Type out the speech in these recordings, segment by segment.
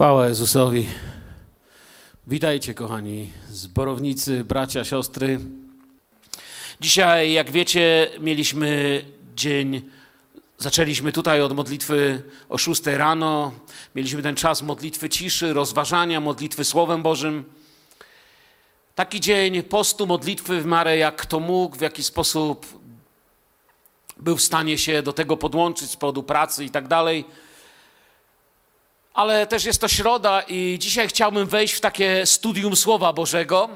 Chwała Jezusowi. Witajcie, kochani zborownicy, bracia, siostry. Dzisiaj, jak wiecie, mieliśmy dzień, zaczęliśmy tutaj od modlitwy o 6 rano. Mieliśmy ten czas modlitwy ciszy, rozważania, modlitwy Słowem Bożym. Taki dzień postu, modlitwy w miarę jak kto mógł, w jaki sposób był w stanie się do tego podłączyć z powodu pracy i tak dalej ale też jest to środa i dzisiaj chciałbym wejść w takie studium Słowa Bożego.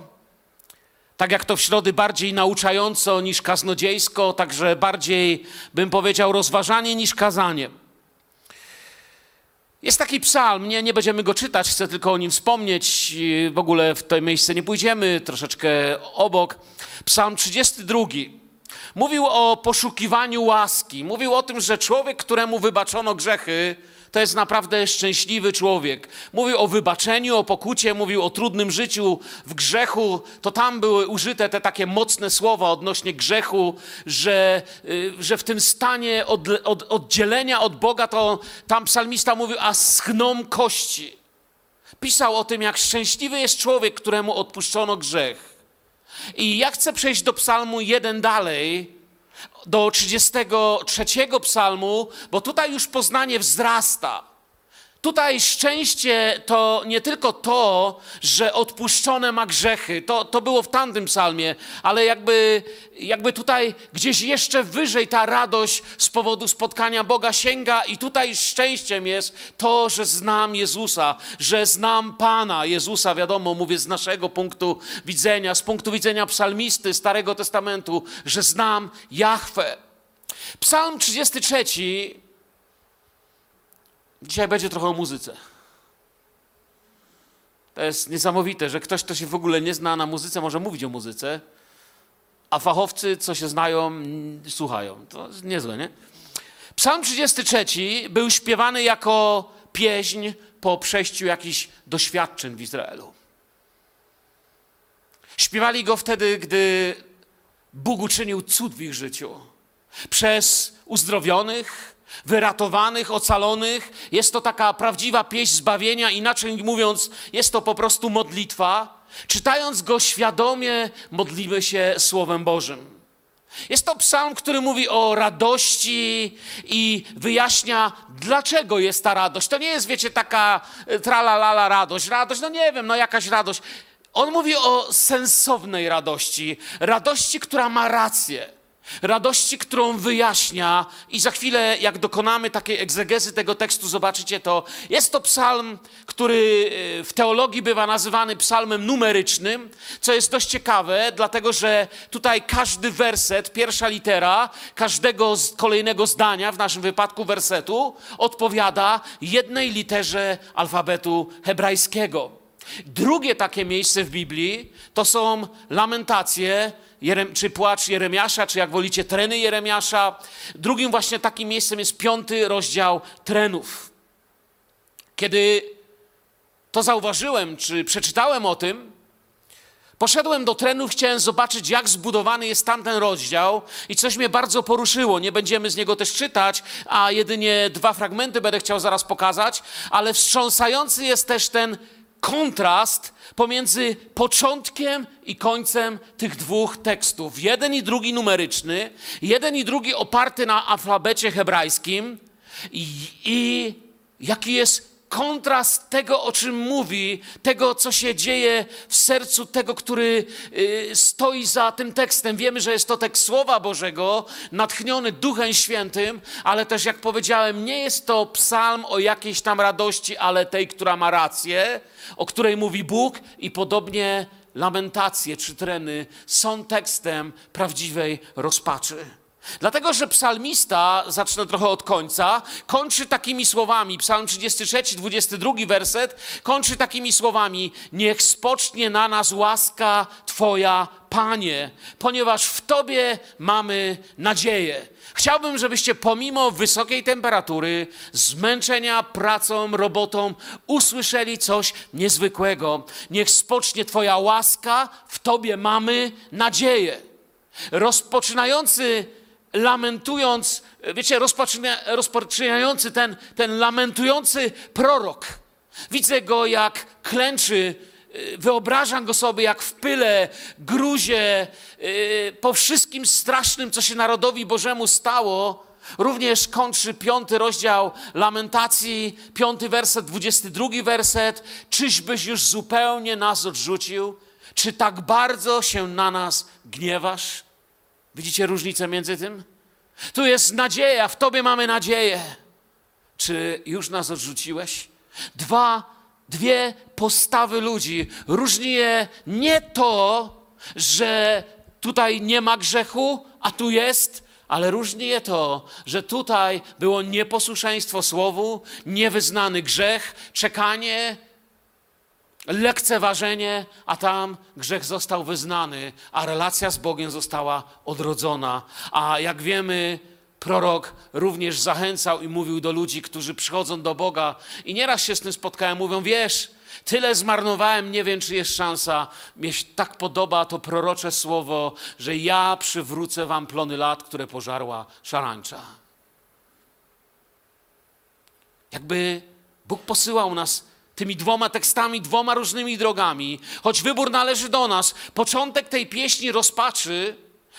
Tak jak to w środy bardziej nauczająco niż kaznodziejsko, także bardziej bym powiedział rozważanie niż kazanie. Jest taki psalm, nie, nie będziemy go czytać, chcę tylko o nim wspomnieć. W ogóle w to miejsce nie pójdziemy, troszeczkę obok. Psalm 32. Mówił o poszukiwaniu łaski. Mówił o tym, że człowiek, któremu wybaczono grzechy, to jest naprawdę szczęśliwy człowiek. Mówił o wybaczeniu, o pokucie, mówił o trudnym życiu w grzechu. To tam były użyte te takie mocne słowa odnośnie grzechu, że, y, że w tym stanie od, od, oddzielenia od Boga, to tam psalmista mówił, a schną kości. Pisał o tym, jak szczęśliwy jest człowiek, któremu odpuszczono grzech. I ja chcę przejść do psalmu jeden dalej, do 33 psalmu, bo tutaj już poznanie wzrasta. Tutaj szczęście to nie tylko to, że odpuszczone ma grzechy, to, to było w tamtym psalmie, ale jakby, jakby tutaj gdzieś jeszcze wyżej ta radość z powodu spotkania Boga sięga i tutaj szczęściem jest to, że znam Jezusa, że znam Pana Jezusa, wiadomo, mówię z naszego punktu widzenia, z punktu widzenia psalmisty Starego Testamentu, że znam Jahwe. Psalm 33 Dzisiaj będzie trochę o muzyce. To jest niesamowite, że ktoś, kto się w ogóle nie zna na muzyce, może mówić o muzyce, a fachowcy, co się znają, słuchają. To jest niezłe, nie? Psalm 33 był śpiewany jako pieśń po przejściu jakichś doświadczeń w Izraelu. Śpiewali go wtedy, gdy Bóg uczynił cud w ich życiu. Przez uzdrowionych, wyratowanych, ocalonych. Jest to taka prawdziwa pieśń zbawienia, inaczej mówiąc, jest to po prostu modlitwa. Czytając go świadomie, modlimy się Słowem Bożym. Jest to psalm, który mówi o radości i wyjaśnia, dlaczego jest ta radość. To nie jest, wiecie, taka e, tralalala radość. Radość, no nie wiem, no jakaś radość. On mówi o sensownej radości, radości, która ma rację. Radości, którą wyjaśnia, i za chwilę, jak dokonamy takiej egzegezy tego tekstu, zobaczycie to. Jest to psalm, który e, w teologii bywa nazywany psalmem numerycznym, co jest dość ciekawe, dlatego że tutaj każdy werset, pierwsza litera każdego kolejnego zdania, w naszym wypadku wersetu, odpowiada jednej literze alfabetu hebrajskiego. Drugie takie miejsce w Biblii to są lamentacje Jerem, czy płacz Jeremiasza, czy jak wolicie, treny Jeremiasza. Drugim właśnie takim miejscem jest piąty rozdział trenów. Kiedy to zauważyłem, czy przeczytałem o tym, poszedłem do trenów, chciałem zobaczyć, jak zbudowany jest tamten rozdział i coś mnie bardzo poruszyło. Nie będziemy z niego też czytać, a jedynie dwa fragmenty będę chciał zaraz pokazać, ale wstrząsający jest też ten kontrast pomiędzy początkiem i końcem tych dwóch tekstów. Jeden i drugi numeryczny, jeden i drugi oparty na alfabecie hebrajskim i, i jaki jest kontrast tego, o czym mówi, tego, co się dzieje w sercu tego, który y, stoi za tym tekstem. Wiemy, że jest to tekst Słowa Bożego, natchniony Duchem Świętym, ale też, jak powiedziałem, nie jest to psalm o jakiejś tam radości, ale tej, która ma rację, o której mówi Bóg i podobnie lamentacje czy treny są tekstem prawdziwej rozpaczy. Dlatego, że psalmista, zacznę trochę od końca, kończy takimi słowami, psalm 33, 22 werset, kończy takimi słowami, niech spocznie na nas łaska Twoja, Panie, ponieważ w Tobie mamy nadzieję. Chciałbym, żebyście pomimo wysokiej temperatury, zmęczenia pracą, robotą, usłyszeli coś niezwykłego. Niech spocznie Twoja łaska, w Tobie mamy nadzieję. Rozpoczynający lamentując, wiecie, rozpoczyna, rozpoczynający ten, ten lamentujący prorok Widzę go, jak klęczy. y, Wyobrażam go sobie, jak w pyle, gruzie, y, po wszystkim strasznym, co się narodowi Bożemu stało. Również kończy piąty rozdział Lamentacji, piąty werset, dwudziesty drugi werset. Czyżbyś już zupełnie nas odrzucił? Czy tak bardzo się na nas gniewasz? Widzicie różnicę między tym? Tu jest nadzieja, w Tobie mamy nadzieję. Czy już nas odrzuciłeś? Dwa, dwie postawy ludzi. Różni je nie to, że tutaj nie ma grzechu, a tu jest, ale różni je to, że tutaj było nieposłuszeństwo słowu, niewyznany grzech, czekanie, lekceważenie, a tam grzech został wyznany, a relacja z Bogiem została odrodzona. A jak wiemy, prorok również zachęcał i mówił do ludzi, którzy przychodzą do Boga i nieraz się z tym spotkałem, mówią, wiesz, tyle zmarnowałem, nie wiem, czy jest szansa. Mnie się tak podoba to prorocze słowo, że ja przywrócę wam plony lat, które pożarła szarańcza. Jakby Bóg posyłał nas tymi dwoma tekstami, dwoma różnymi drogami, choć wybór należy do nas. Początek tej pieśni rozpaczy,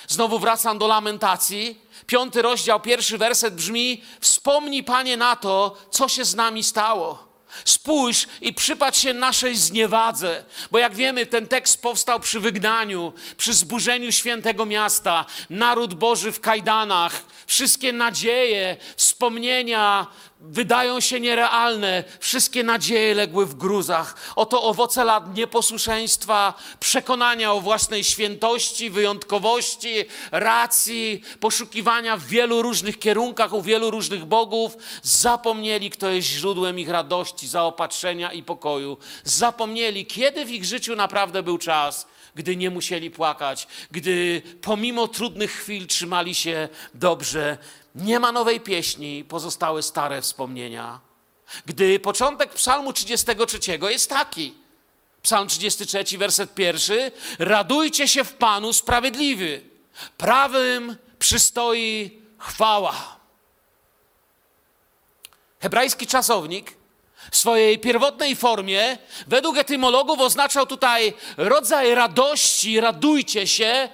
znowu wracam do lamentacji. Piąty rozdział, pierwszy werset brzmi: Wspomnij, panie, na to, co się z nami stało. Spójrz i przypatrz się naszej zniewadze, bo jak wiemy, ten tekst powstał przy wygnaniu, przy zburzeniu świętego miasta, naród Boży w kajdanach, wszystkie nadzieje, wspomnienia wydają się nierealne, wszystkie nadzieje legły w gruzach. Oto owoce lat nieposłuszeństwa, przekonania o własnej świętości, wyjątkowości, racji, poszukiwania w wielu różnych kierunkach, u wielu różnych bogów, zapomnieli, kto jest źródłem ich radości, zaopatrzenia i pokoju. Zapomnieli, kiedy w ich życiu naprawdę był czas, gdy nie musieli płakać, gdy pomimo trudnych chwil trzymali się dobrze. Nie ma nowej pieśni, pozostały stare wspomnienia. Gdy początek Psalmu 33 jest taki. Psalm 33, werset pierwszy. Radujcie się w Panu sprawiedliwy. Prawym przystoi chwała. Hebrajski czasownik w swojej pierwotnej formie, według etymologów, oznaczał tutaj rodzaj radości, radujcie się,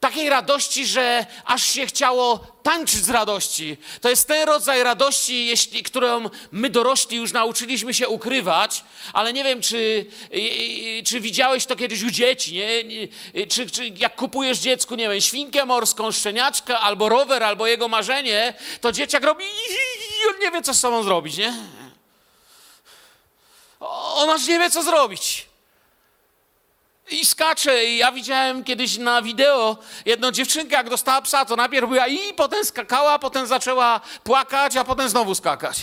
takiej radości, że aż się chciało tańczyć z radości. To jest ten rodzaj radości, jeśli, którą my dorośli już nauczyliśmy się ukrywać, ale nie wiem, czy, czy widziałeś to kiedyś u dzieci, nie? Czy, czy jak kupujesz dziecku, nie wiem, świnkę morską, szczeniaczkę, albo rower, albo jego marzenie, to dzieciak robi i on nie wie, co z sobą zrobić, nie? On aż nie wie, co zrobić. I skacze. I ja widziałem kiedyś na wideo jedną dziewczynkę, jak dostała psa, to najpierw była i potem skakała, potem zaczęła płakać, a potem znowu skakać.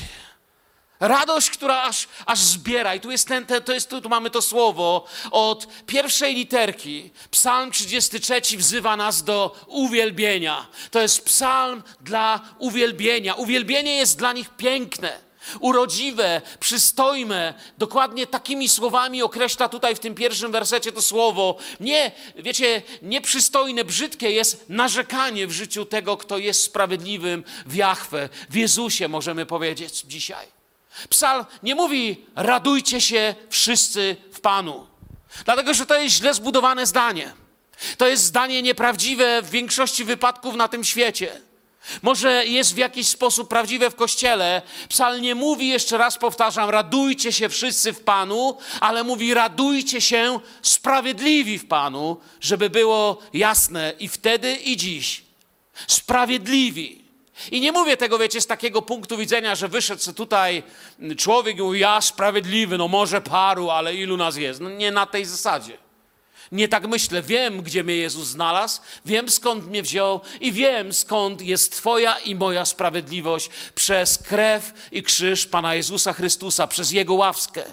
Radość, która aż, aż zbiera. I tu jest ten, ten to jest, tu, tu mamy to słowo od pierwszej literki. Psalm 33 wzywa nas do uwielbienia. To jest psalm dla uwielbienia. Uwielbienie jest dla nich piękne urodziwe, przystojne. Dokładnie takimi słowami określa tutaj w tym pierwszym wersecie to słowo. Nie, wiecie, nieprzystojne, brzydkie jest narzekanie w życiu tego, kto jest sprawiedliwym w Jachwę, w Jezusie, możemy powiedzieć dzisiaj. Psal nie mówi radujcie się wszyscy w Panu, dlatego że to jest źle zbudowane zdanie. To jest zdanie nieprawdziwe w większości wypadków na tym świecie. Może jest w jakiś sposób prawdziwe w kościele. Psal nie mówi, jeszcze raz powtarzam, radujcie się wszyscy w Panu, ale mówi, radujcie się sprawiedliwi w Panu, żeby było jasne i wtedy, i dziś. Sprawiedliwi. I nie mówię tego, wiecie, z takiego punktu widzenia, że wyszedł tutaj człowiek i mówi, ja sprawiedliwy, no może paru, ale ilu nas jest? No nie na tej zasadzie. Nie tak myślę. Wiem, gdzie mnie Jezus znalazł, wiem skąd mnie wziął i wiem skąd jest Twoja i moja sprawiedliwość przez krew i krzyż Pana Jezusa Chrystusa, przez Jego łaskę.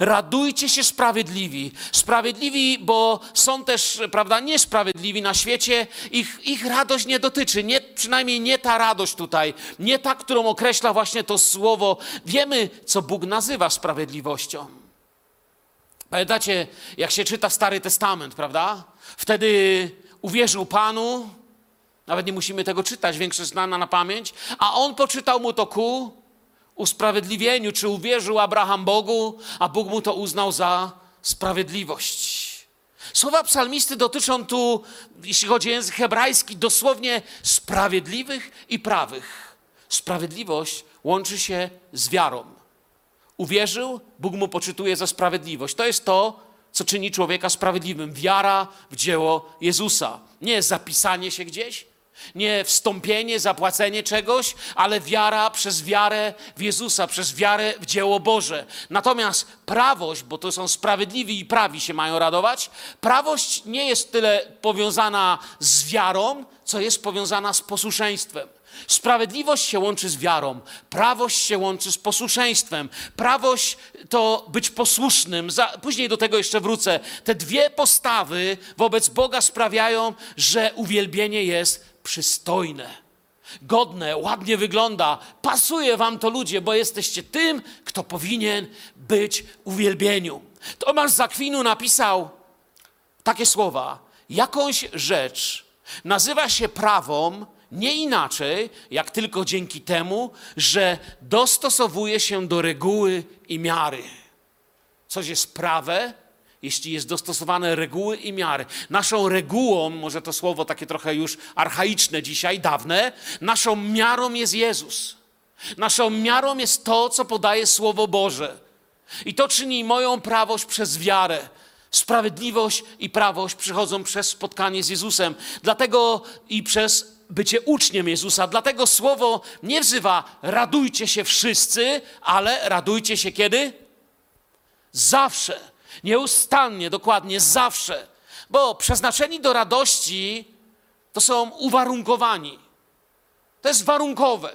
Radujcie się sprawiedliwi. Sprawiedliwi, bo są też, prawda, niesprawiedliwi na świecie. Ich, ich radość nie dotyczy, nie, przynajmniej nie ta radość tutaj, nie ta, którą określa właśnie to słowo. Wiemy, co Bóg nazywa sprawiedliwością. Pamiętacie, jak się czyta Stary Testament, prawda? Wtedy uwierzył Panu, nawet nie musimy tego czytać, większość znana na pamięć, a on poczytał mu to ku usprawiedliwieniu, czy uwierzył Abraham Bogu, a Bóg mu to uznał za sprawiedliwość. Słowa psalmisty dotyczą tu, jeśli chodzi o język hebrajski, dosłownie sprawiedliwych i prawych. Sprawiedliwość łączy się z wiarą. Uwierzył, Bóg mu poczytuje za sprawiedliwość. To jest to, co czyni człowieka sprawiedliwym. Wiara w dzieło Jezusa. Nie zapisanie się gdzieś, nie wstąpienie, zapłacenie czegoś, ale wiara przez wiarę w Jezusa, przez wiarę w dzieło Boże. Natomiast prawość, bo to są sprawiedliwi i prawi się mają radować, prawość nie jest tyle powiązana z wiarą, co jest powiązana z posłuszeństwem. Sprawiedliwość się łączy z wiarą, prawość się łączy z posłuszeństwem. Prawość to być posłusznym. Za, później do tego jeszcze wrócę. Te dwie postawy wobec Boga sprawiają, że uwielbienie jest przystojne, godne, ładnie wygląda. Pasuje wam to ludzie, bo jesteście tym, kto powinien być uwielbieniu. Tomasz Zakwinu napisał takie słowa: Jakąś rzecz nazywa się prawą nie inaczej, jak tylko dzięki temu, że dostosowuje się do reguły i miary. Coś jest prawe, jeśli jest dostosowane reguły i miary. Naszą regułą, może to słowo takie trochę już archaiczne dzisiaj, dawne, naszą miarą jest Jezus. Naszą miarą jest to, co podaje Słowo Boże. I to czyni moją prawość przez wiarę. Sprawiedliwość i prawość przychodzą przez spotkanie z Jezusem. Dlatego i przez bycie uczniem Jezusa. Dlatego słowo nie wzywa radujcie się wszyscy, ale radujcie się kiedy? Zawsze. Nieustannie, dokładnie, zawsze. Bo przeznaczeni do radości to są uwarunkowani. To jest warunkowe.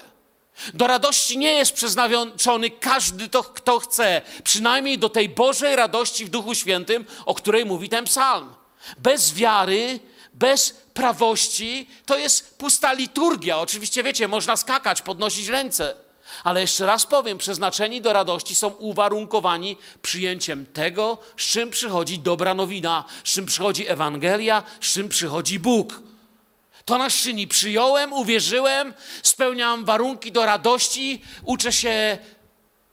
Do radości nie jest przeznaczony każdy, to, kto chce, przynajmniej do tej Bożej radości w Duchu Świętym, o której mówi ten psalm. Bez wiary, bez prawości to jest pusta liturgia. Oczywiście wiecie, można skakać, podnosić ręce. Ale jeszcze raz powiem, przeznaczeni do radości są uwarunkowani przyjęciem tego, z czym przychodzi dobra nowina, z czym przychodzi Ewangelia, z czym przychodzi Bóg. To nas czyni. Przyjąłem, uwierzyłem, spełniam warunki do radości, uczę się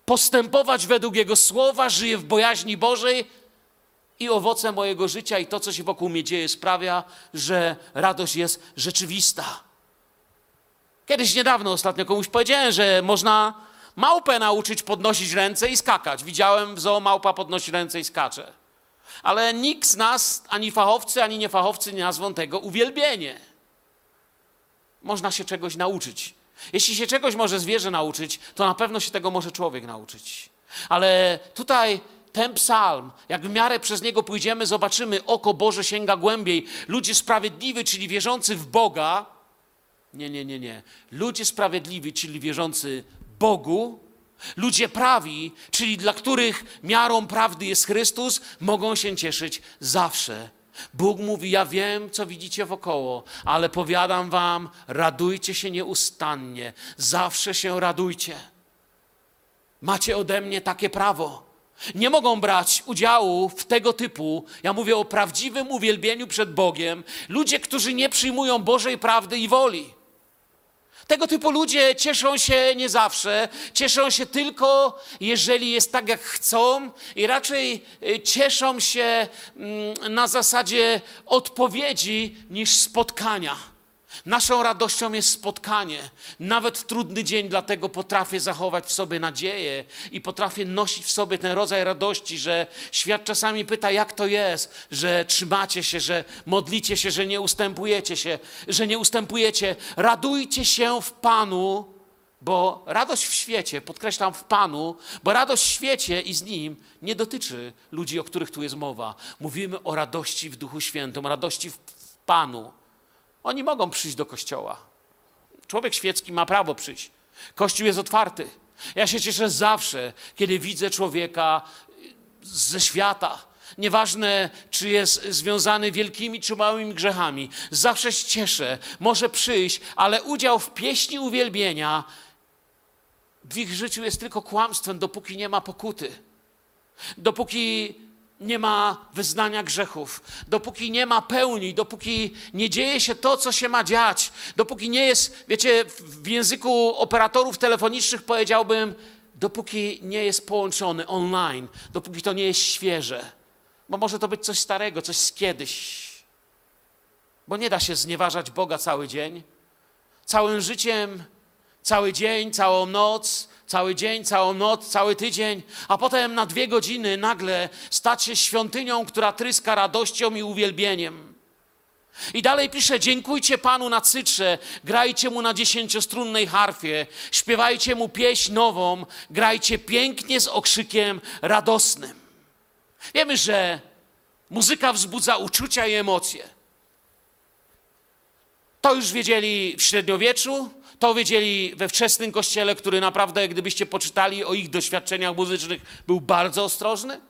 postępować według Jego słowa, żyję w bojaźni Bożej i owoce mojego życia i to, co się wokół mnie dzieje, sprawia, że radość jest rzeczywista. Kiedyś niedawno ostatnio komuś powiedziałem, że można małpę nauczyć podnosić ręce i skakać. Widziałem w zoo małpa podnosi ręce i skacze. Ale nikt z nas, ani fachowcy, ani niefachowcy, nie nazwą tego uwielbienie. Można się czegoś nauczyć. Jeśli się czegoś może zwierzę nauczyć, to na pewno się tego może człowiek nauczyć. Ale tutaj ten psalm, jak w miarę przez niego pójdziemy, zobaczymy, oko Boże sięga głębiej. Ludzie sprawiedliwi, czyli wierzący w Boga, nie, nie, nie, nie. Ludzie sprawiedliwi, czyli wierzący Bogu, ludzie prawi, czyli dla których miarą prawdy jest Chrystus, mogą się cieszyć zawsze. Bóg mówi: Ja wiem, co widzicie wokoło, ale powiadam wam, radujcie się nieustannie, zawsze się radujcie. Macie ode mnie takie prawo. Nie mogą brać udziału w tego typu, ja mówię o prawdziwym uwielbieniu przed Bogiem, ludzie, którzy nie przyjmują Bożej prawdy i woli. Tego typu ludzie cieszą się nie zawsze, cieszą się tylko, jeżeli jest tak, jak chcą, i raczej y, cieszą się mm, na zasadzie odpowiedzi niż spotkania. Naszą radością jest spotkanie. Nawet trudny dzień, dlatego potrafię zachować w sobie nadzieję i potrafię nosić w sobie ten rodzaj radości, że świat czasami pyta, jak to jest, że trzymacie się, że modlicie się, że nie ustępujecie się, że nie ustępujecie. Radujcie się w Panu, bo radość w świecie, podkreślam w Panu, bo radość w świecie i z Nim nie dotyczy ludzi, o których tu jest mowa. Mówimy o radości w Duchu Świętym, radości w Panu. Oni mogą przyjść do kościoła. Człowiek świecki ma prawo przyjść. Kościół jest otwarty. Ja się cieszę zawsze, kiedy widzę człowieka ze świata. Nieważne, czy jest związany wielkimi czy małymi grzechami. Zawsze się cieszę, może przyjść, ale udział w pieśni uwielbienia w ich życiu jest tylko kłamstwem, dopóki nie ma pokuty. Dopóki nie ma wyznania grzechów, dopóki nie ma pełni, dopóki nie dzieje się to, co się ma dziać, dopóki nie jest, wiecie, w języku operatorów telefonicznych powiedziałbym, dopóki nie jest połączony online, dopóki to nie jest świeże. Bo może to być coś starego, coś z kiedyś. Bo nie da się znieważać Boga cały dzień. Całym życiem, cały dzień, całą noc, cały dzień, całą noc, cały tydzień, a potem na dwie godziny nagle stać się świątynią, która tryska radością i uwielbieniem. I dalej pisze: Dziękujcie Panu na cytrze, grajcie mu na dziesięciostrunnej harfie, śpiewajcie mu pieśń nową, grajcie pięknie z okrzykiem radosnym. Wiemy, że muzyka wzbudza uczucia i emocje. To już wiedzieli w średniowieczu, to wiedzieli we wczesnym kościele, który naprawdę, gdybyście poczytali o ich doświadczeniach muzycznych, był bardzo ostrożny,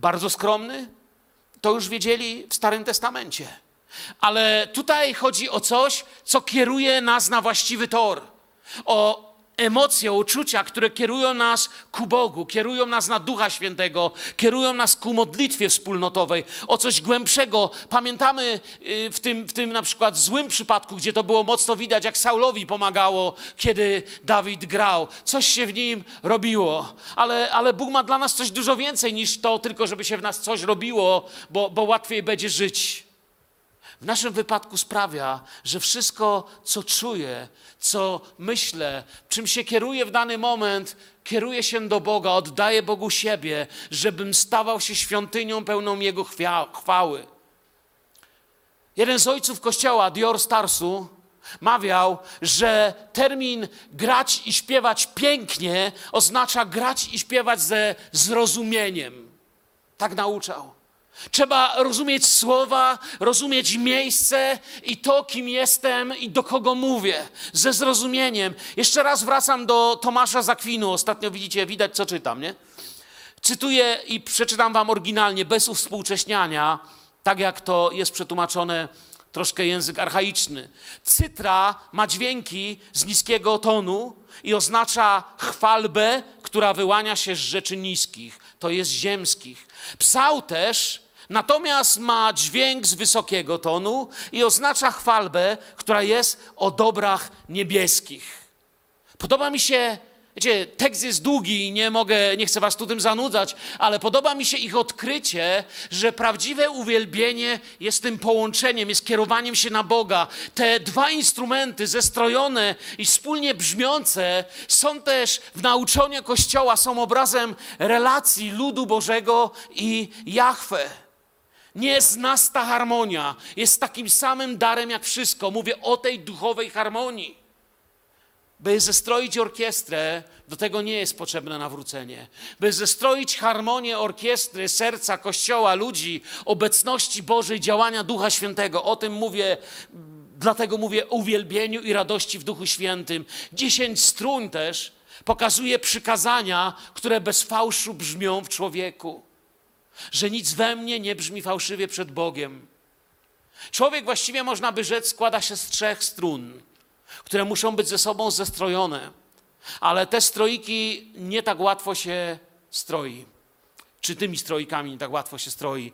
bardzo skromny. To już wiedzieli w Starym Testamencie. Ale tutaj chodzi o coś, co kieruje nas na właściwy tor. O emocje, uczucia, które kierują nas ku Bogu, kierują nas na Ducha Świętego, kierują nas ku modlitwie wspólnotowej, o coś głębszego. Pamiętamy y, w tym, w tym na przykład złym przypadku, gdzie to było mocno widać, jak Saulowi pomagało, kiedy Dawid grał. Coś się w nim robiło. Ale, ale Bóg ma dla nas coś dużo więcej niż to, tylko żeby się w nas coś robiło, bo, bo łatwiej będzie żyć w naszym wypadku sprawia, że wszystko, co czuję, co myślę, czym się kieruję w dany moment, kieruję się do Boga, oddaję Bogu siebie, żebym stawał się świątynią pełną Jego chwały. Jeden z ojców kościoła, Dior Starsu, mawiał, że termin grać i śpiewać pięknie oznacza grać i śpiewać ze zrozumieniem. Tak nauczał. Trzeba rozumieć słowa, rozumieć miejsce i to, kim jestem i do kogo mówię, ze zrozumieniem. Jeszcze raz wracam do Tomasza Zakwinu. Ostatnio widzicie, widać, co czytam, nie? Cytuję i przeczytam wam oryginalnie, bez uwspółcześniania, tak jak to jest przetłumaczone troszkę język archaiczny. Cytra ma dźwięki z niskiego tonu i oznacza chwalbę, która wyłania się z rzeczy niskich, to jest ziemskich. Psał też Natomiast ma dźwięk z wysokiego tonu i oznacza chwalbę, która jest o dobrach niebieskich. Podoba mi się, wiecie, tekst jest długi i nie mogę, nie chcę was tu tym zanudzać, ale podoba mi się ich odkrycie, że prawdziwe uwielbienie jest tym połączeniem, jest kierowaniem się na Boga. Te dwa instrumenty zestrojone i wspólnie brzmiące są też w nauczaniu Kościoła, są obrazem relacji ludu Bożego i Jahwe. Nie jest nas ta harmonia. Jest takim samym darem jak wszystko. Mówię o tej duchowej harmonii. By zestroić orkiestrę, do tego nie jest potrzebne nawrócenie. By zestroić harmonię orkiestry, serca, kościoła, ludzi, obecności Bożej, działania Ducha Świętego. O tym mówię, dlatego mówię o uwielbieniu i radości w Duchu Świętym. Dziesięć strun też pokazuje przykazania, które bez fałszu brzmią w człowieku że nic we mnie nie brzmi fałszywie przed Bogiem. Człowiek właściwie, można by rzec, składa się z trzech strun, które muszą być ze sobą zestrojone, ale te stroiki nie tak łatwo się stroi. Czy tymi stroikami nie tak łatwo się stroi?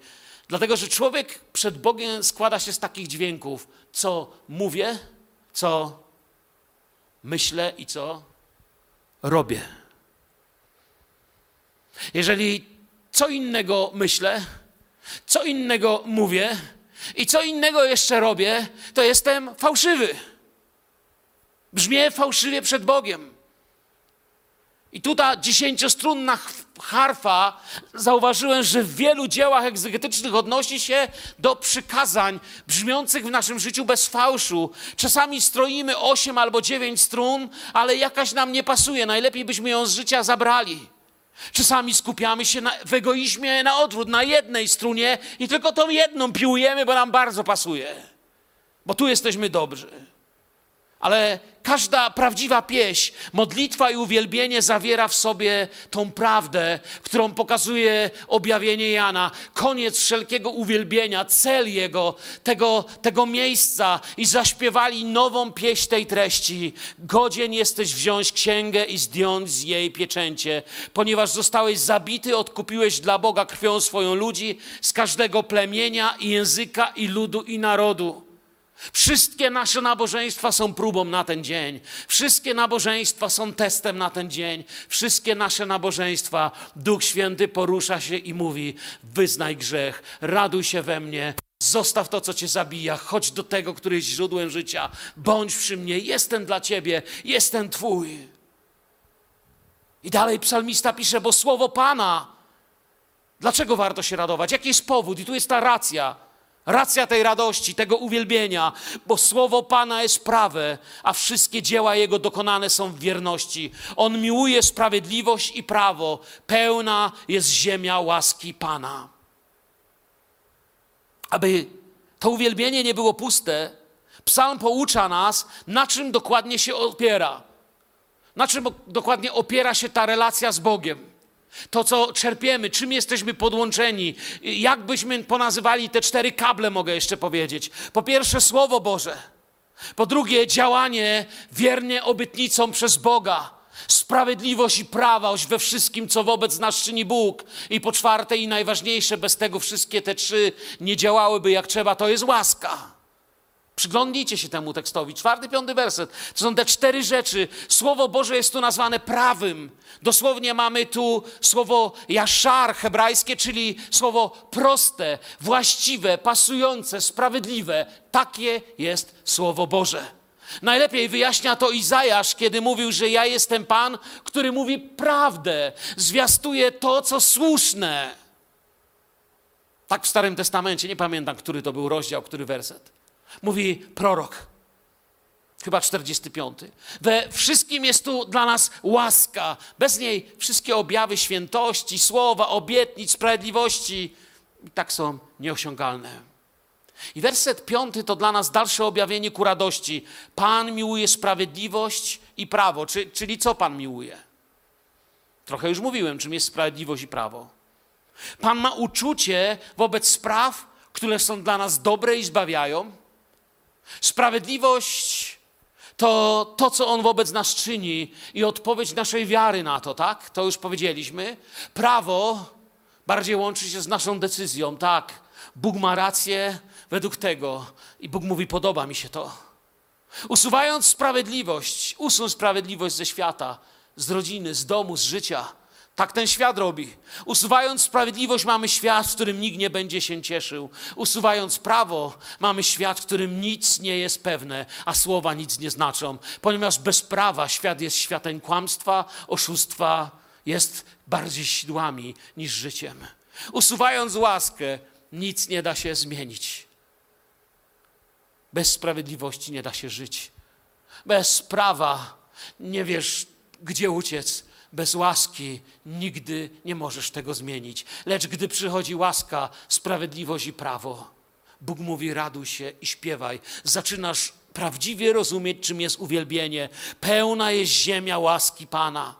Dlatego, że człowiek przed Bogiem składa się z takich dźwięków, co mówię, co myślę i co robię. Jeżeli co innego myślę, co innego mówię i co innego jeszcze robię, to jestem fałszywy. Brzmię fałszywie przed Bogiem. I tutaj dziesięciostrunna harfa, zauważyłem, że w wielu dziełach egzegetycznych odnosi się do przykazań brzmiących w naszym życiu bez fałszu. Czasami stroimy osiem albo dziewięć strun, ale jakaś nam nie pasuje. Najlepiej byśmy ją z życia zabrali. Czasami skupiamy się na, w egoizmie na odwrót, na jednej strunie i tylko tą jedną piłujemy, bo nam bardzo pasuje. Bo tu jesteśmy dobrzy. Ale każda prawdziwa pieśń, modlitwa i uwielbienie zawiera w sobie tą prawdę, którą pokazuje objawienie Jana. Koniec wszelkiego uwielbienia, cel jego, tego, tego miejsca. I zaśpiewali nową pieśń tej treści. Godzien jesteś wziąć księgę i zdjąć z jej pieczęcie, ponieważ zostałeś zabity, odkupiłeś dla Boga krwią swoją ludzi z każdego plemienia i języka i ludu i narodu. Wszystkie nasze nabożeństwa są próbą na ten dzień. Wszystkie nabożeństwa są testem na ten dzień. Wszystkie nasze nabożeństwa Duch Święty porusza się i mówi: wyznaj grzech, raduj się we mnie, zostaw to, co cię zabija, chodź do tego, który jest źródłem życia, bądź przy mnie, jestem dla ciebie, jestem twój. I dalej psalmista pisze, bo słowo Pana. Dlaczego warto się radować? Jaki jest powód? I tu jest ta racja. Racja tej radości, tego uwielbienia, bo słowo Pana jest prawe, a wszystkie dzieła Jego dokonane są w wierności. On miłuje sprawiedliwość i prawo. Pełna jest ziemia łaski Pana. Aby to uwielbienie nie było puste, psalm poucza nas, na czym dokładnie się opiera. Na czym dokładnie opiera się ta relacja z Bogiem? To, co czerpiemy, czym jesteśmy podłączeni, jak byśmy ponazywali te cztery kable, mogę jeszcze powiedzieć. Po pierwsze, Słowo Boże. Po drugie, działanie wiernie obietnicom przez Boga. Sprawiedliwość i prawość we wszystkim, co wobec nas czyni Bóg. I po czwarte i najważniejsze, bez tego wszystkie te trzy nie działałyby jak trzeba, to jest łaska. Przyglądnijcie się temu tekstowi. Czwarty, piąty werset. To są te cztery rzeczy. Słowo Boże jest tu nazwane prawym. Dosłownie mamy tu słowo jaszar hebrajskie, czyli słowo proste, właściwe, pasujące, sprawiedliwe. Takie jest Słowo Boże. Najlepiej wyjaśnia to Izajasz, kiedy mówił, że ja jestem Pan, który mówi prawdę, zwiastuje to, co słuszne. Tak w Starym Testamencie, nie pamiętam, który to był rozdział, który werset. Mówi prorok, chyba 45. We wszystkim jest tu dla nas łaska. Bez niej wszystkie objawy świętości, słowa, obietnic, sprawiedliwości i tak są nieosiągalne. I werset piąty to dla nas dalsze objawienie ku radości. Pan miłuje sprawiedliwość i prawo. Czy, czyli co Pan miłuje? Trochę już mówiłem, czym jest sprawiedliwość i prawo. Pan ma uczucie wobec spraw, które są dla nas dobre i zbawiają. Sprawiedliwość to to, co On wobec nas czyni i odpowiedź naszej wiary na to, tak? To już powiedzieliśmy. Prawo bardziej łączy się z naszą decyzją, tak? Bóg ma rację według tego i Bóg mówi: Podoba mi się to. Usuwając sprawiedliwość, usuń sprawiedliwość ze świata, z rodziny, z domu, z życia tak ten świat robi. Usuwając sprawiedliwość, mamy świat, w którym nikt nie będzie się cieszył. Usuwając prawo, mamy świat, w którym nic nie jest pewne, a słowa nic nie znaczą. Ponieważ bez prawa świat jest światem kłamstwa, oszustwa, jest bardziej sidłami niż życiem. Usuwając łaskę, nic nie da się zmienić. Bez sprawiedliwości nie da się żyć. Bez prawa nie wiesz, gdzie uciec bez łaski nigdy nie możesz tego zmienić. Lecz gdy przychodzi łaska, sprawiedliwość i prawo, Bóg mówi: raduj się i śpiewaj. Zaczynasz prawdziwie rozumieć, czym jest uwielbienie. Pełna jest ziemia łaski Pana.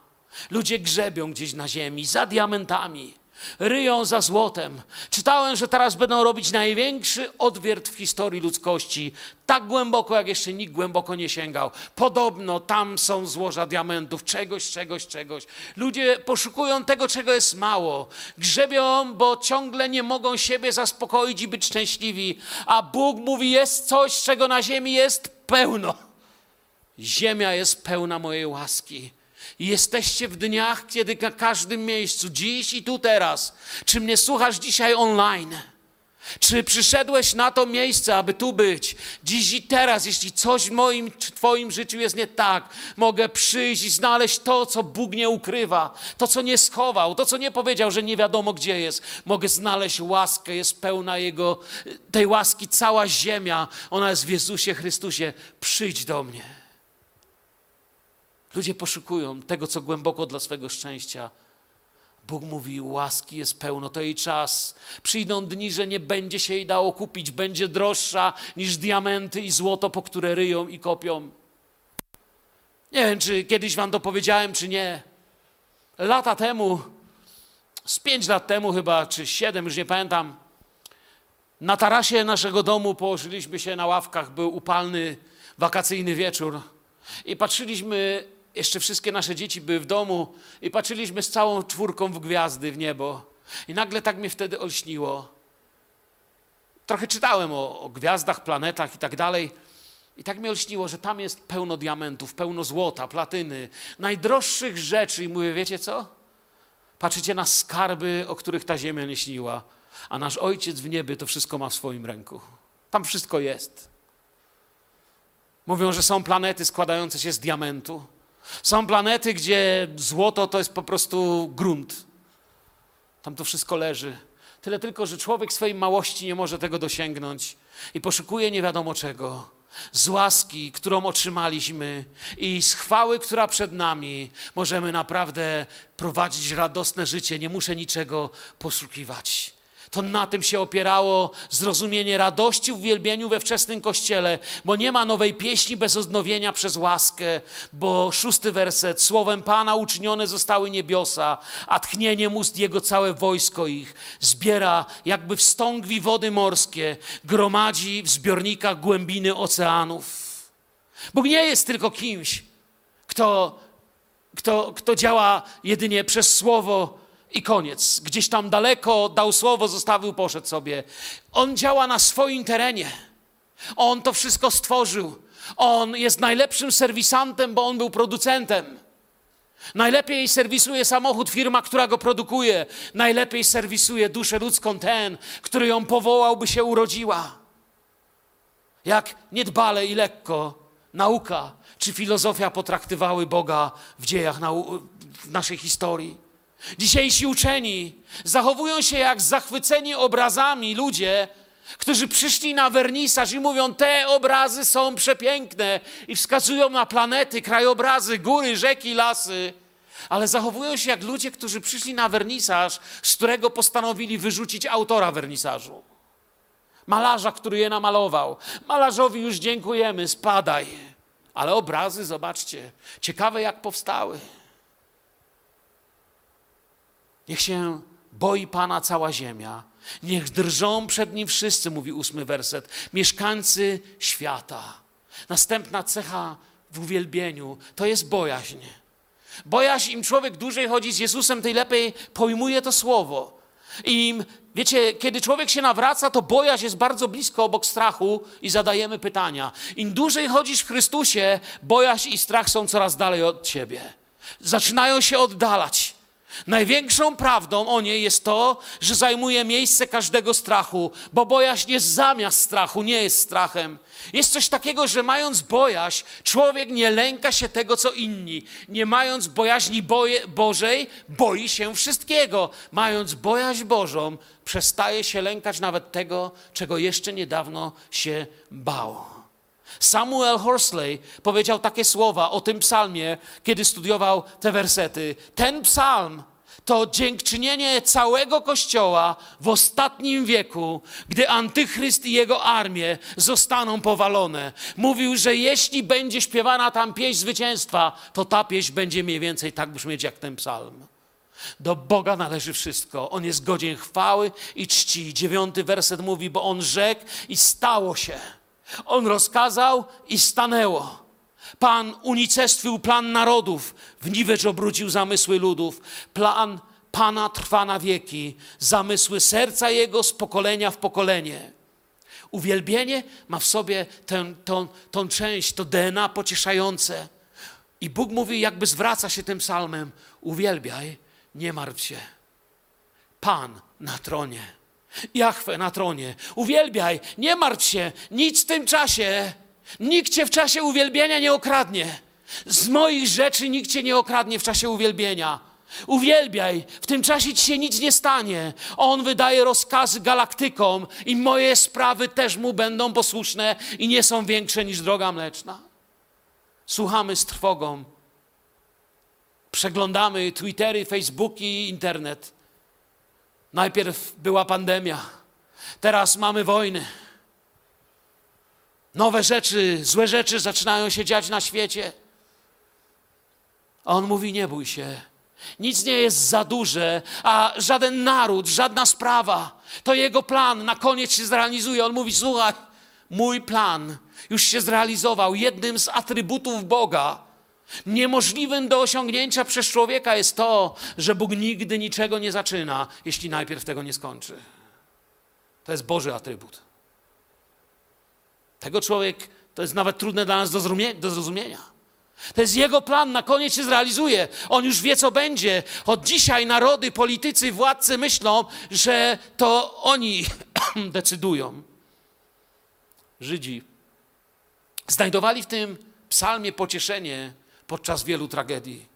Ludzie grzebią gdzieś na ziemi za diamentami ryją za złotem. Czytałem, że teraz będą robić największy odwiert w historii ludzkości. Tak głęboko, jak jeszcze nikt głęboko nie sięgał. Podobno tam są złoża diamentów, czegoś, czegoś, czegoś. Ludzie poszukują tego, czego jest mało. Grzebią, bo ciągle nie mogą siebie zaspokoić i być szczęśliwi. A Bóg mówi, jest coś, czego na ziemi jest pełno. Ziemia jest pełna mojej łaski. I jesteście w dniach, kiedy na każdym miejscu, dziś i tu teraz, czy mnie słuchasz dzisiaj online, czy przyszedłeś na to miejsce, aby tu być, dziś i teraz, jeśli coś w moim czy Twoim życiu jest nie tak, mogę przyjść i znaleźć to, co Bóg nie ukrywa, to, co nie schował, to, co nie powiedział, że nie wiadomo gdzie jest. Mogę znaleźć łaskę, jest pełna Jego, tej łaski cała ziemia, ona jest w Jezusie Chrystusie. Przyjdź do mnie. Ludzie poszukują tego, co głęboko dla swego szczęścia. Bóg mówi, łaski jest pełno, to jej czas. Przyjdą dni, że nie będzie się jej dało kupić, będzie droższa niż diamenty i złoto, po które ryją i kopią. Nie wiem, czy kiedyś wam to powiedziałem, czy nie. Lata temu, z pięć lat temu chyba, czy siedem, już nie pamiętam, na tarasie naszego domu położyliśmy się na ławkach, był upalny wakacyjny wieczór i patrzyliśmy jeszcze wszystkie nasze dzieci były w domu i patrzyliśmy z całą czwórką w gwiazdy w niebo. I nagle tak mnie wtedy olśniło. trochę czytałem o, o gwiazdach, planetach i tak dalej. I tak mnie olśniło, że tam jest pełno diamentów, pełno złota, platyny, najdroższych rzeczy. I mówię, wiecie co? Patrzycie na skarby, o których ta ziemia nie śniła, a nasz Ojciec w niebie to wszystko ma w swoim ręku. Tam wszystko jest. Mówią, że są planety składające się z diamentu. Są planety, gdzie złoto to jest po prostu grunt. Tam to wszystko leży. Tyle tylko, że człowiek w swojej małości nie może tego dosięgnąć i poszukuje nie wiadomo czego. Z łaski, którą otrzymaliśmy i z chwały, która przed nami, możemy naprawdę prowadzić radosne życie. Nie muszę niczego poszukiwać. To na tym się opierało zrozumienie radości w uwielbieniu we wczesnym kościele, bo nie ma nowej pieśni bez odnowienia przez łaskę, bo szósty werset, słowem Pana uczynione zostały niebiosa, a tchnieniem ust Jego całe wojsko ich zbiera jakby wstągwi wody morskie, gromadzi w zbiornikach głębiny oceanów. Bóg nie jest tylko kimś, kto, kto, kto działa jedynie przez słowo, i koniec. Gdzieś tam daleko dał słowo, zostawił, poszedł sobie. On działa na swoim terenie. On to wszystko stworzył. On jest najlepszym serwisantem, bo on był producentem. Najlepiej serwisuje samochód firma, która go produkuje. Najlepiej serwisuje duszę ludzką ten, który ją powołał, by się urodziła. Jak niedbale i lekko nauka czy filozofia potraktowały Boga w dziejach w naszej historii. Dzisiejsi uczeni zachowują się jak zachwyceni obrazami ludzie, którzy przyszli na wernisaż i mówią: Te obrazy są przepiękne i wskazują na planety, krajobrazy, góry, rzeki, lasy. Ale zachowują się jak ludzie, którzy przyszli na wernisaż, z którego postanowili wyrzucić autora wernisażu. Malarza, który je namalował. Malarzowi już dziękujemy, spadaj. Ale obrazy, zobaczcie, ciekawe jak powstały. Niech się boi Pana cała ziemia. Niech drżą przed Nim wszyscy, mówi ósmy werset, mieszkańcy świata. Następna cecha w uwielbieniu to jest bojaźń. Bojaźń, im człowiek dłużej chodzi z Jezusem, tym lepiej pojmuje to słowo. Im, wiecie, kiedy człowiek się nawraca, to bojaźń jest bardzo blisko obok strachu i zadajemy pytania. Im dłużej chodzisz w Chrystusie, bojaźń i strach są coraz dalej od ciebie. Zaczynają się oddalać. Największą prawdą o niej jest to, że zajmuje miejsce każdego strachu, bo bojaźń jest zamiast strachu, nie jest strachem. Jest coś takiego, że mając bojaźń, człowiek nie lęka się tego, co inni. Nie mając bojaźni boje, Bożej, boi się wszystkiego. Mając bojaźń Bożą, przestaje się lękać nawet tego, czego jeszcze niedawno się bał. Samuel Horsley powiedział takie słowa o tym psalmie, kiedy studiował te wersety. Ten psalm to dziękczynienie całego Kościoła w ostatnim wieku, gdy Antychryst i jego armie zostaną powalone. Mówił, że jeśli będzie śpiewana tam pieśń zwycięstwa, to ta pieśń będzie mniej więcej tak brzmieć jak ten psalm. Do Boga należy wszystko. On jest godzien chwały i czci. Dziewiąty werset mówi, bo On rzekł i stało się. On rozkazał i stanęło. Pan unicestwił plan narodów, w obrócił zamysły ludów. Plan Pana trwa na wieki, zamysły serca Jego z pokolenia w pokolenie. Uwielbienie ma w sobie tę, część, to DNA pocieszające. I Bóg mówi, jakby zwraca się tym psalmem: Uwielbiaj, nie martw się. Pan na tronie. Jachwę na tronie. Uwielbiaj, nie martw się, nic w tym czasie. Nikt cię w czasie uwielbienia nie okradnie. Z moich rzeczy nikt cię nie okradnie w czasie uwielbienia. Uwielbiaj, w tym czasie ci się nic nie stanie. On wydaje rozkazy galaktykom i moje sprawy też mu będą posłuszne i nie są większe niż droga mleczna. Słuchamy z trwogą. Przeglądamy Twittery, Facebooki, internet. Najpierw była pandemia, teraz mamy wojny. Nowe rzeczy, złe rzeczy zaczynają się dziać na świecie. A on mówi: Nie bój się. Nic nie jest za duże, a żaden naród, żadna sprawa, to jego plan na koniec się zrealizuje. On mówi: Słuchaj, mój plan już się zrealizował. Jednym z atrybutów Boga, niemożliwym do osiągnięcia przez człowieka, jest to, że Bóg nigdy niczego nie zaczyna, jeśli najpierw tego nie skończy. To jest Boży atrybut. Tego człowiek to jest nawet trudne dla nas do, zrozumie- do zrozumienia. To jest jego plan, na koniec się zrealizuje. On już wie, co będzie. Od dzisiaj narody, politycy, władcy myślą, że to oni decydują. Żydzi znajdowali w tym psalmie pocieszenie podczas wielu tragedii.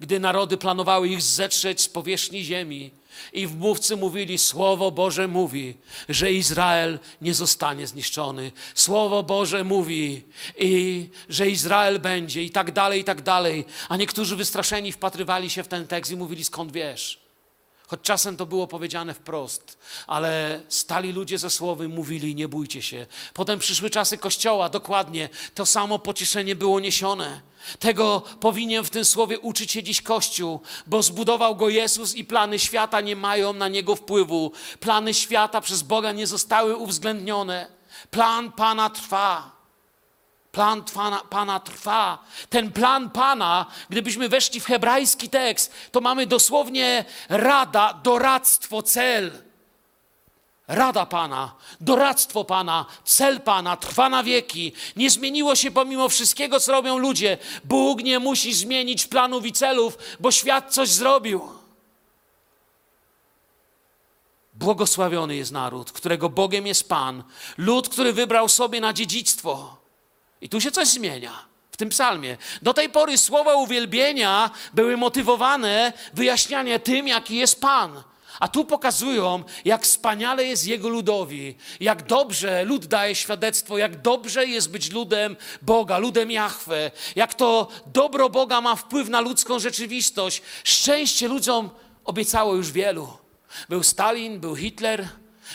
Gdy narody planowały ich zetrzeć z powierzchni ziemi i wmówcy mówili, Słowo Boże mówi, że Izrael nie zostanie zniszczony. Słowo Boże mówi, i że Izrael będzie i tak dalej, i tak dalej. A niektórzy wystraszeni wpatrywali się w ten tekst i mówili, skąd wiesz? Choć czasem to było powiedziane wprost, ale stali ludzie ze słowy mówili: Nie bójcie się. Potem przyszły czasy Kościoła, dokładnie to samo pocieszenie było niesione. Tego powinien w tym słowie uczyć się dziś Kościół, bo zbudował go Jezus i plany świata nie mają na niego wpływu. Plany świata przez Boga nie zostały uwzględnione. Plan Pana trwa. Plan Pana, Pana trwa. Ten plan Pana, gdybyśmy weszli w hebrajski tekst, to mamy dosłownie rada, doradztwo, cel. Rada Pana, doradztwo Pana, cel Pana trwa na wieki. Nie zmieniło się pomimo wszystkiego, co robią ludzie. Bóg nie musi zmienić planów i celów, bo świat coś zrobił. Błogosławiony jest naród, którego Bogiem jest Pan, lud, który wybrał sobie na dziedzictwo. I tu się coś zmienia w tym psalmie. Do tej pory słowa uwielbienia były motywowane wyjaśnianie tym, jaki jest Pan. A tu pokazują, jak wspaniale jest Jego ludowi, jak dobrze lud daje świadectwo, jak dobrze jest być ludem Boga, ludem Jahwe, jak to dobro Boga ma wpływ na ludzką rzeczywistość. Szczęście ludziom obiecało już wielu. Był Stalin, był Hitler,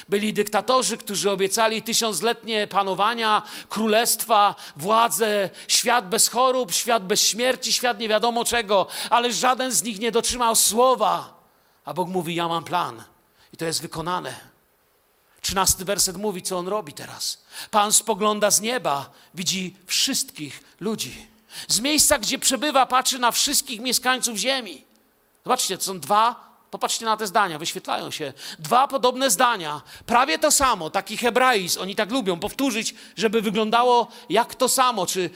byli dyktatorzy, którzy obiecali tysiącletnie panowania, królestwa, władzę, świat bez chorób, świat bez śmierci, świat nie wiadomo czego, ale żaden z nich nie dotrzymał słowa. A Bóg mówi: Ja mam plan. I to jest wykonane. Trzynasty werset mówi, co on robi teraz. Pan spogląda z nieba, widzi wszystkich ludzi. Z miejsca, gdzie przebywa, patrzy na wszystkich mieszkańców ziemi. Zobaczcie, to są dwa Popatrzcie na te zdania, wyświetlają się. Dwa podobne zdania, prawie to samo, taki hebraizm, oni tak lubią powtórzyć, żeby wyglądało jak to samo, czy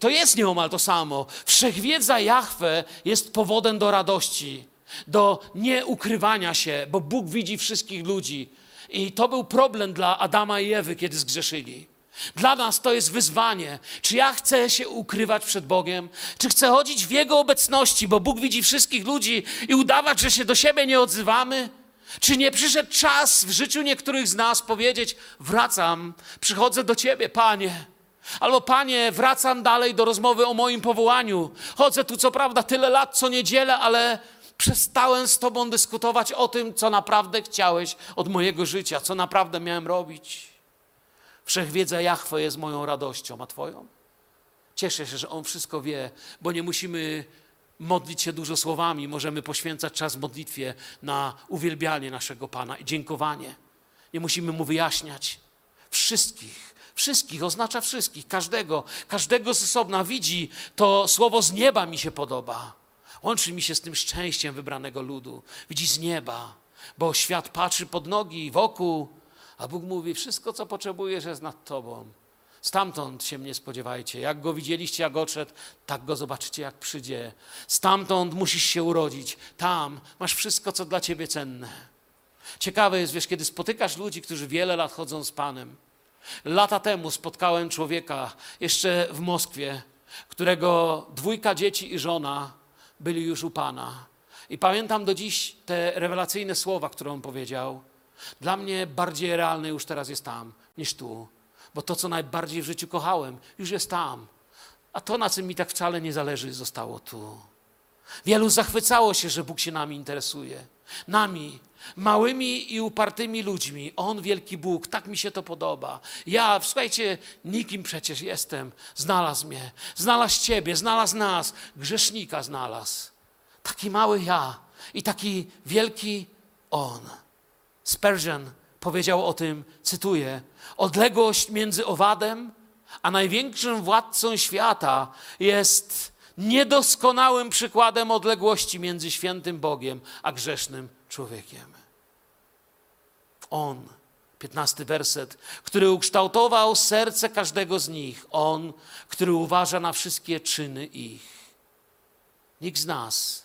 to jest nieomal to samo. Wszechwiedza Jahwe jest powodem do radości, do nieukrywania się, bo Bóg widzi wszystkich ludzi. I to był problem dla Adama i Ewy, kiedy zgrzeszyli. Dla nas to jest wyzwanie. Czy ja chcę się ukrywać przed Bogiem? Czy chcę chodzić w Jego obecności, bo Bóg widzi wszystkich ludzi i udawać, że się do siebie nie odzywamy? Czy nie przyszedł czas w życiu niektórych z nas powiedzieć: Wracam, przychodzę do Ciebie, Panie. Albo Panie, wracam dalej do rozmowy o moim powołaniu. Chodzę tu co prawda tyle lat, co niedzielę, ale przestałem z Tobą dyskutować o tym, co naprawdę chciałeś od mojego życia, co naprawdę miałem robić. Wszechwiedza Jahwe jest moją radością, a Twoją? Cieszę się, że On wszystko wie, bo nie musimy modlić się dużo słowami, możemy poświęcać czas modlitwie na uwielbianie naszego Pana i dziękowanie. Nie musimy Mu wyjaśniać. Wszystkich, wszystkich, oznacza wszystkich, każdego, każdego z osobna widzi, to słowo z nieba mi się podoba. Łączy mi się z tym szczęściem wybranego ludu. Widzi z nieba, bo świat patrzy pod nogi, wokół, a Bóg mówi: Wszystko, co potrzebujesz, jest nad tobą. Stamtąd się mnie spodziewajcie. Jak go widzieliście, jak odszedł, tak go zobaczycie, jak przyjdzie. Stamtąd musisz się urodzić. Tam masz wszystko, co dla ciebie cenne. Ciekawe jest, wiesz, kiedy spotykasz ludzi, którzy wiele lat chodzą z Panem. Lata temu spotkałem człowieka jeszcze w Moskwie, którego dwójka dzieci i żona byli już u Pana. I pamiętam do dziś te rewelacyjne słowa, które on powiedział. Dla mnie bardziej realne już teraz jest tam niż tu, bo to, co najbardziej w życiu kochałem, już jest tam. A to, na czym mi tak wcale nie zależy, zostało tu. Wielu zachwycało się, że Bóg się nami interesuje. Nami, małymi i upartymi ludźmi. On, wielki Bóg, tak mi się to podoba. Ja, słuchajcie, nikim przecież jestem. Znalazł mnie, znalazł Ciebie, znalazł nas, grzesznika znalazł. Taki mały ja i taki wielki On. Spurgeon powiedział o tym, cytuję: Odległość między owadem a największym władcą świata jest niedoskonałym przykładem odległości między świętym Bogiem a grzesznym człowiekiem. On 15 werset, który ukształtował serce każdego z nich. On, który uważa na wszystkie czyny ich. Nikt z nas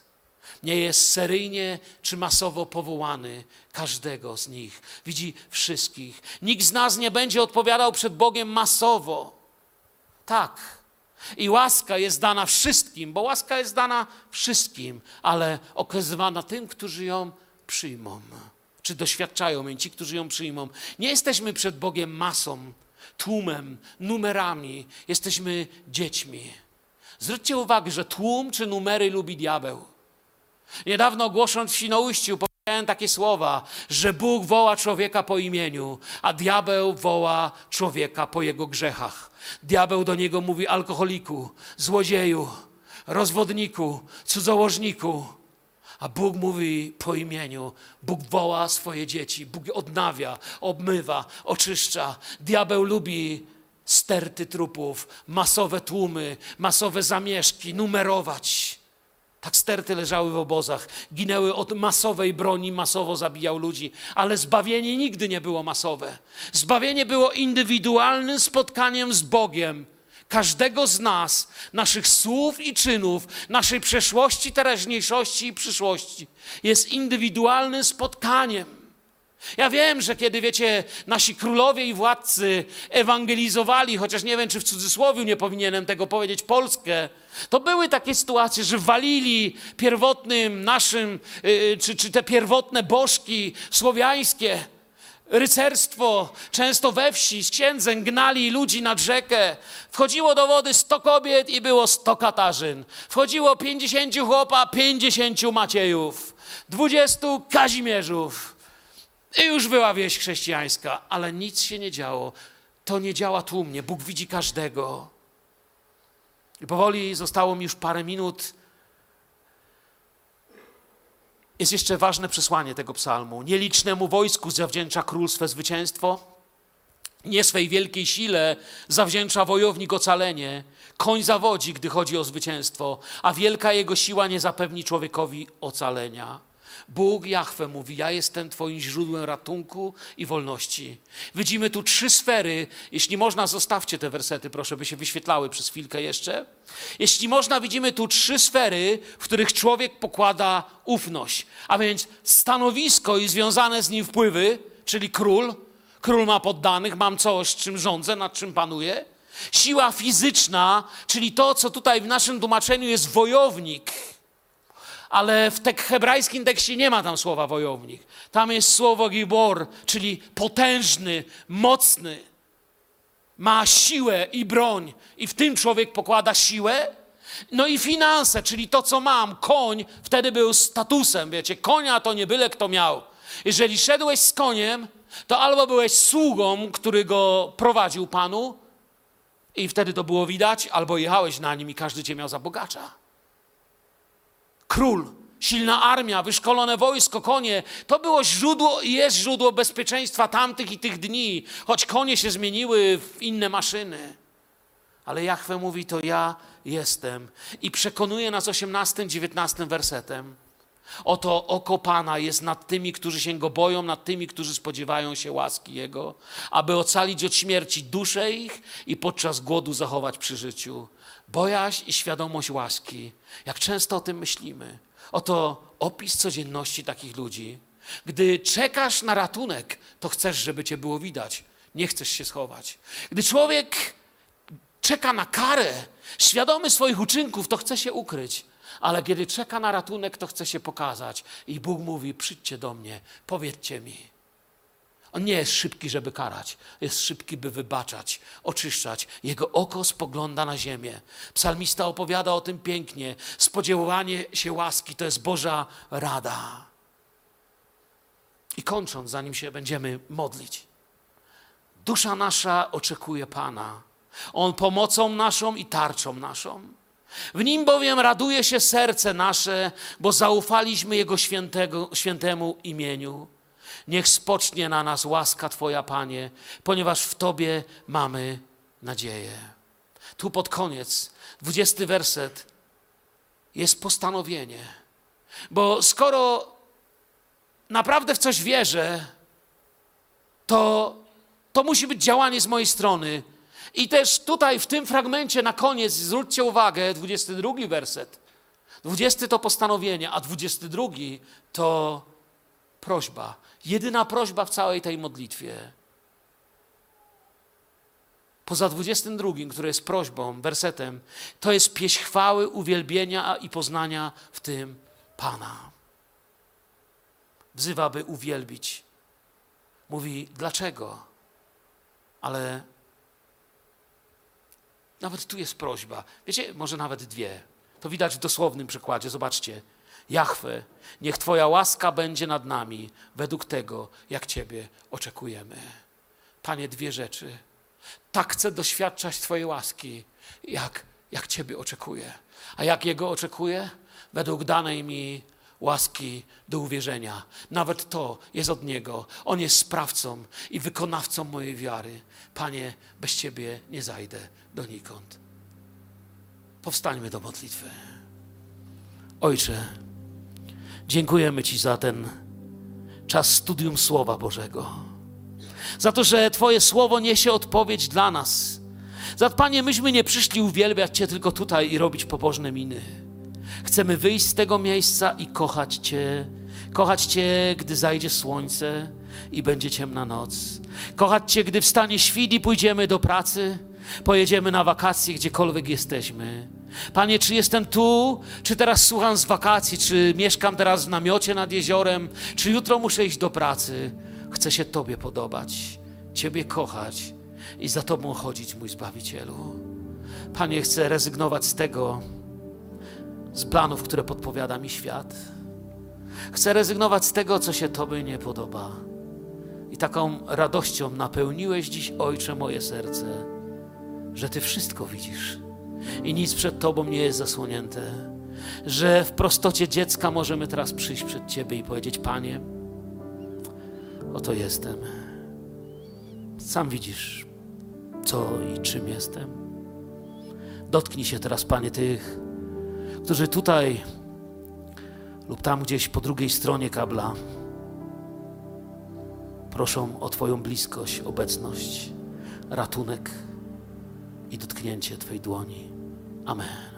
nie jest seryjnie czy masowo powołany każdego z nich. Widzi wszystkich. Nikt z nas nie będzie odpowiadał przed Bogiem masowo. Tak. I łaska jest dana wszystkim, bo łaska jest dana wszystkim, ale okazywana tym, którzy ją przyjmą, czy doświadczają jej, ci, którzy ją przyjmą. Nie jesteśmy przed Bogiem masą, tłumem, numerami. Jesteśmy dziećmi. Zwróćcie uwagę, że tłum czy numery lubi diabeł. Niedawno głosząc w Świnoujściu takie słowa, że Bóg woła człowieka po imieniu, a diabeł woła człowieka po jego grzechach. Diabeł do niego mówi alkoholiku, złodzieju, rozwodniku, cudzołożniku. A Bóg mówi po imieniu. Bóg woła swoje dzieci. Bóg odnawia, obmywa, oczyszcza. Diabeł lubi sterty trupów, masowe tłumy, masowe zamieszki, numerować. Tak sterty leżały w obozach, ginęły od masowej broni, masowo zabijał ludzi, ale zbawienie nigdy nie było masowe. Zbawienie było indywidualnym spotkaniem z Bogiem. Każdego z nas, naszych słów i czynów, naszej przeszłości, teraźniejszości i przyszłości jest indywidualnym spotkaniem. Ja wiem, że kiedy, wiecie, nasi królowie i władcy ewangelizowali, chociaż nie wiem, czy w cudzysłowie nie powinienem tego powiedzieć, Polskę, to były takie sytuacje, że walili pierwotnym naszym, yy, czy, czy te pierwotne bożki słowiańskie, rycerstwo, często we wsi, z księdzem gnali ludzi nad rzekę. Wchodziło do wody sto kobiet i było sto katarzyn. Wchodziło pięćdziesięciu chłopa, pięćdziesięciu Maciejów, dwudziestu Kazimierzów. I już była wieś chrześcijańska, ale nic się nie działo. To nie działa tłumnie. Bóg widzi każdego. I powoli zostało mi już parę minut. Jest jeszcze ważne przesłanie tego psalmu. Nielicznemu wojsku zawdzięcza król swe zwycięstwo. Nie swej wielkiej sile zawdzięcza wojownik ocalenie. Koń zawodzi, gdy chodzi o zwycięstwo, a wielka jego siła nie zapewni człowiekowi ocalenia. Bóg Jahwe mówi: Ja jestem Twoim źródłem ratunku i wolności. Widzimy tu trzy sfery. Jeśli można, zostawcie te wersety, proszę, by się wyświetlały przez chwilkę jeszcze. Jeśli można, widzimy tu trzy sfery, w których człowiek pokłada ufność, a więc stanowisko i związane z nim wpływy, czyli król. Król ma poddanych, mam coś, czym rządzę, nad czym panuję. Siła fizyczna, czyli to, co tutaj w naszym tłumaczeniu jest wojownik ale w tek hebrajskim tekście nie ma tam słowa wojownik. Tam jest słowo gibor, czyli potężny, mocny. Ma siłę i broń, i w tym człowiek pokłada siłę. No i finanse, czyli to, co mam. Koń wtedy był statusem, wiecie. Konia to nie byle kto miał. Jeżeli szedłeś z koniem, to albo byłeś sługą, który go prowadził panu, i wtedy to było widać, albo jechałeś na nim i każdy cię miał za bogacza król, silna armia, wyszkolone wojsko, konie. To było źródło i jest źródło bezpieczeństwa tamtych i tych dni, choć konie się zmieniły w inne maszyny. Ale Jachwę mówi, to ja jestem. I przekonuje nas 18-19 wersetem. Oto oko Pana jest nad tymi, którzy się Go boją, nad tymi, którzy spodziewają się łaski Jego, aby ocalić od śmierci duszę ich i podczas głodu zachować przy życiu. Bojaźń i świadomość łaski. Jak często o tym myślimy. Oto opis codzienności takich ludzi. Gdy czekasz na ratunek, to chcesz, żeby cię było widać. Nie chcesz się schować. Gdy człowiek czeka na karę, świadomy swoich uczynków, to chce się ukryć. Ale kiedy czeka na ratunek, to chce się pokazać. I Bóg mówi: przyjdźcie do mnie, powiedzcie mi. On nie jest szybki, żeby karać. Jest szybki, by wybaczać, oczyszczać. Jego oko spogląda na ziemię. Psalmista opowiada o tym pięknie. Spodziewanie się łaski to jest Boża rada. I kończąc, zanim się będziemy modlić. Dusza nasza oczekuje Pana. On pomocą naszą i tarczą naszą. W nim bowiem raduje się serce nasze, bo zaufaliśmy Jego świętego, świętemu imieniu. Niech spocznie na nas łaska Twoja, Panie, ponieważ w Tobie mamy nadzieję. Tu pod koniec, dwudziesty werset, jest postanowienie. Bo skoro naprawdę w coś wierzę, to, to musi być działanie z mojej strony. I też tutaj w tym fragmencie na koniec zwróćcie uwagę, 22 werset. 20 to postanowienie, a 22 to prośba. Jedyna prośba w całej tej modlitwie. Poza 22, który jest prośbą, wersetem, to jest pieśń chwały, uwielbienia i poznania w tym Pana. Wzywa, by uwielbić. Mówi, dlaczego? Ale nawet tu jest prośba. Wiecie, może nawet dwie. To widać w dosłownym przykładzie. Zobaczcie. Jachwę, niech Twoja łaska będzie nad nami, według tego, jak Ciebie oczekujemy. Panie, dwie rzeczy. Tak chcę doświadczać Twojej łaski, jak, jak Ciebie oczekuję. A jak Jego oczekuję? Według danej mi łaski do uwierzenia. Nawet to jest od Niego. On jest sprawcą i wykonawcą mojej wiary. Panie, bez Ciebie nie zajdę donikąd. Powstańmy do modlitwy. Ojcze, dziękujemy Ci za ten czas studium Słowa Bożego. Za to, że Twoje Słowo niesie odpowiedź dla nas. Za Panie, myśmy nie przyszli uwielbiać Cię tylko tutaj i robić pobożne miny. Chcemy wyjść z tego miejsca i kochać Cię. Kochać Cię, gdy zajdzie słońce i będzie ciemna noc. Kochać Cię, gdy wstanie świt i pójdziemy do pracy. Pojedziemy na wakacje, gdziekolwiek jesteśmy. Panie, czy jestem tu, czy teraz słucham z wakacji, czy mieszkam teraz w namiocie nad jeziorem, czy jutro muszę iść do pracy. Chcę się Tobie podobać, Ciebie kochać i za Tobą chodzić, mój Zbawicielu. Panie, chcę rezygnować z tego, z planów, które podpowiada mi świat. Chcę rezygnować z tego, co się Tobie nie podoba. I taką radością napełniłeś dziś, Ojcze, moje serce, że Ty wszystko widzisz i nic przed Tobą nie jest zasłonięte. Że w prostocie dziecka możemy teraz przyjść przed Ciebie i powiedzieć: Panie, oto jestem. Sam widzisz, co i czym jestem. Dotknij się teraz, Panie, tych, którzy tutaj lub tam gdzieś po drugiej stronie kabla proszą o Twoją bliskość, obecność, ratunek i dotknięcie Twojej dłoni. Amen.